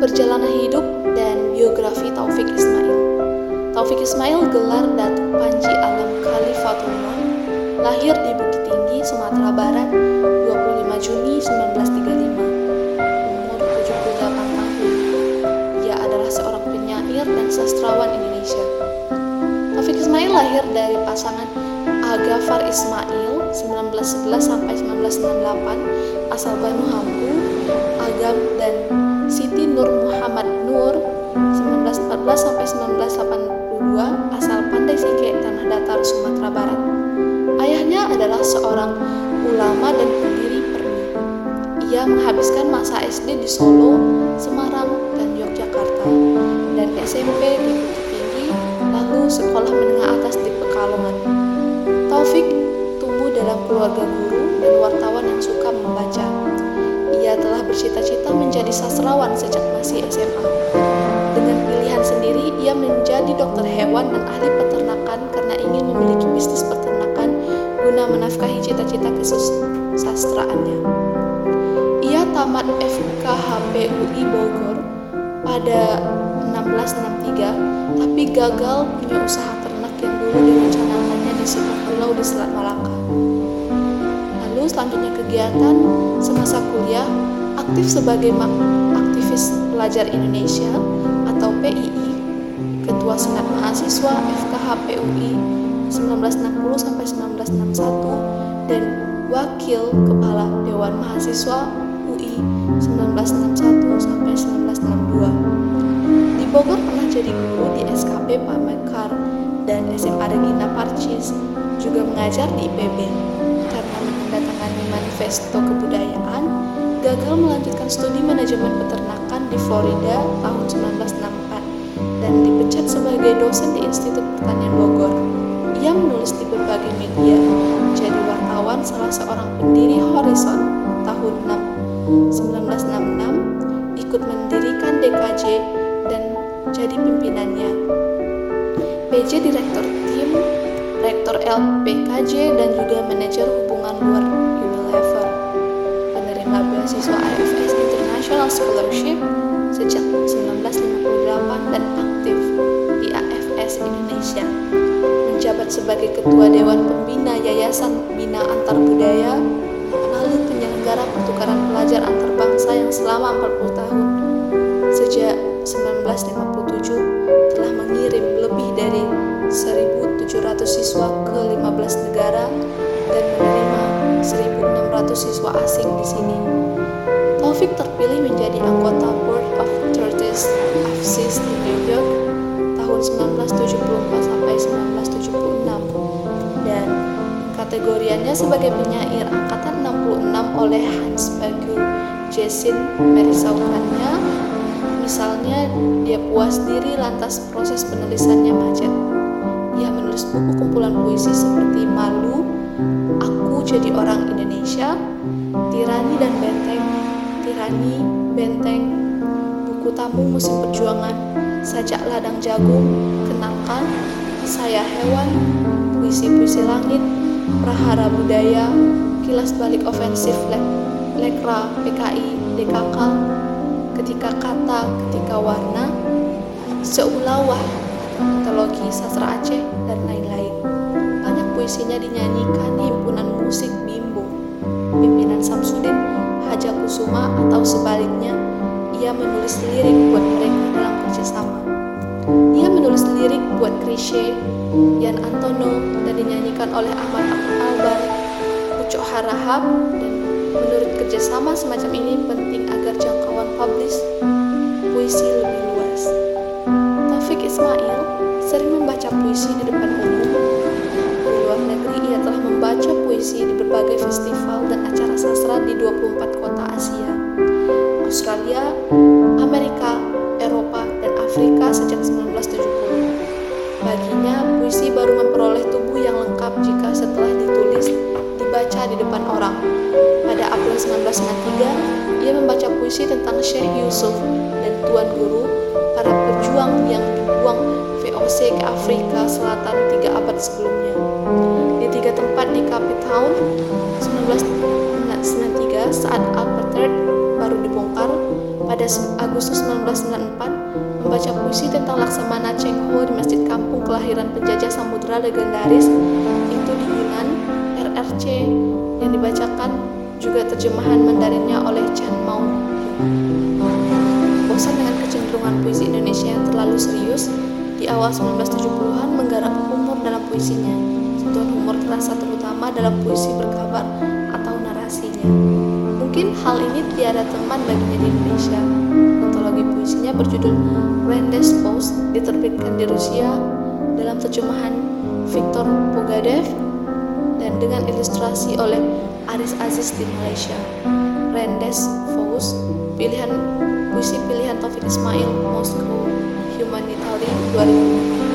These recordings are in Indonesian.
Perjalanan hidup dan biografi Taufik Ismail. Taufik Ismail gelar Datuk Panji Alam Khalifatullah, lahir di Bukit Tinggi, Sumatera Barat, 25 Juni 1935. Umur 78 tahun. Ia adalah seorang penyair dan sastrawan Indonesia. Taufik Ismail lahir dari pasangan Agafar Ismail 1911 sampai 1998 asal Banu Hampu, Agam dan Siti Nur Muhammad Nur 1914 sampai 1982 asal Pandai Singke, Tanah Datar, Sumatera Barat. Ayahnya adalah seorang ulama dan pendiri Permi. Ia menghabiskan masa SD di Solo, Semarang, dan Yogyakarta, dan SMP di Bukit Tinggi, lalu sekolah menengah atas di Pekalongan. Taufik tumbuh dalam keluarga guru dan wartawan yang suka membaca. Ia telah bercita-cita menjadi sastrawan sejak masih SMA. Dengan pilihan sendiri, ia menjadi dokter hewan dan ahli peternakan karena ingin memiliki bisnis peternakan guna menafkahi cita-cita kesusastraannya. Ia tamat FKHP UI Bogor pada 1663, tapi gagal punya usaha ternak yang dulu direncanakannya di sebuah pulau di Selat Malaka. Selanjutnya kegiatan semasa kuliah aktif sebagai aktivis pelajar Indonesia atau PII, Ketua Senat Mahasiswa FKHP UI 1960 sampai 1961 dan Wakil Kepala Dewan Mahasiswa UI 1961 sampai 1962. Di Bogor pernah jadi guru di SKP Pak Mekar dan SMA Regina Parcis, juga mengajar di IPB. Karena manifesto kebudayaan, gagal melanjutkan studi manajemen peternakan di Florida tahun 1964 dan dipecat sebagai dosen di Institut Pertanian Bogor. Ia menulis di berbagai media, jadi wartawan salah seorang pendiri Horizon tahun 1966, ikut mendirikan DKJ dan jadi pimpinannya. PJ Direktur Tim, Rektor LPKJ dan juga manajer hubungan luar beasiswa IFS International Scholarship sejak 1958 dan aktif di AFS Indonesia. Menjabat sebagai Ketua Dewan Pembina Yayasan Bina Antar Budaya, lalu penyelenggara pertukaran pelajar antar bangsa yang selama 40 tahun. Sejak 1957 telah mengirim lebih dari 1.700 siswa ke 15 negara dan menerima 1.600 siswa asing di sini. Taufik terpilih menjadi anggota Board of Trustees AFSIS di New York tahun 1974 sampai 1976 dan kategoriannya sebagai penyair angkatan 66 oleh Hans Bagu Jason merisaukannya. Misalnya dia puas diri lantas proses penulisannya macet. Ia menulis buku kumpulan puisi seperti Malu Jadi Orang Indonesia Tirani dan Benteng. Tirani, Benteng Buku Tamu Musim Perjuangan Sajak Ladang Jagung Kenalkan Saya Hewan Puisi-puisi Langit Prahara Budaya Kilas Balik Ofensif Lek, Lekra PKI DKK Ketika Kata Ketika Warna Seulawah Antologi Sastra Aceh dan lain-lain. Banyak puisinya dinyanyikan di himpunan musik Bimbo. Pimpinan Samsudin Haja Kusuma atau sebaliknya ia menulis lirik buat mereka dalam kerjasama. Ia menulis lirik buat Krisye Yan Antono dan dinyanyikan oleh Ahmad Albar Ucok Harahap dan menurut kerjasama semacam ini penting agar jangkauan publish puisi lebih luas. Taufik Ismail sering membaca puisi di depan umum. Di luar negeri, ia telah membaca puisi di berbagai festival dan acara sastra di 24 kota Asia, Australia, Amerika, Eropa, dan Afrika sejak 1970. Baginya, puisi baru memperoleh tubuh yang lengkap jika setelah ditulis, dibaca di depan orang. Pada April 1993, ia membaca puisi tentang Syekh Yusuf dan Tuan Guru, para pejuang yang dibuang VOC ke Afrika Selatan tiga abad sebelumnya. Di Cape Town, 1993 saat apartheid baru dibongkar, pada Agustus 1994 membaca puisi tentang Laksamana Cheng Ho di Masjid Kampung kelahiran penjajah samudera legendaris itu di Yunan RRC yang dibacakan juga terjemahan Mandarinnya oleh Chan Mao Bosan dengan kecenderungan puisi Indonesia yang terlalu serius, di awal 1970-an menggarap humor dalam puisinya. Sentuhan humor terasa terutama dalam puisi berkabar atau narasinya. Mungkin hal ini tiada teman baginya di Indonesia. Antologi puisinya berjudul Rendes Post diterbitkan di Rusia dalam terjemahan Viktor Pogadev dan dengan ilustrasi oleh Aris Aziz di Malaysia. Rendes Faust, pilihan puisi pilihan Taufik Ismail Moscow Humanitarian 2005 dan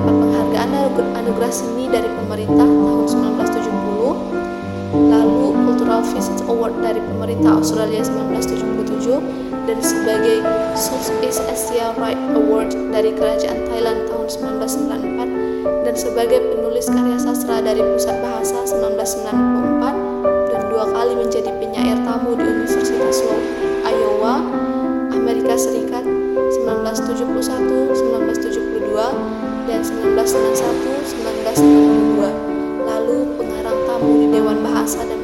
mendapat penghargaan anugerah seni dari pemerintah tahun 1970 lalu Cultural Visits Award dari pemerintah Australia 1977 dan sebagai Southeast Asia Right Award dari Kerajaan Thailand tahun 1994 dan sebagai penulis karya sastra dari Pusat Bahasa 1994 dan 1991-1992, lalu pengarang tamu di Dewan Bahasa dan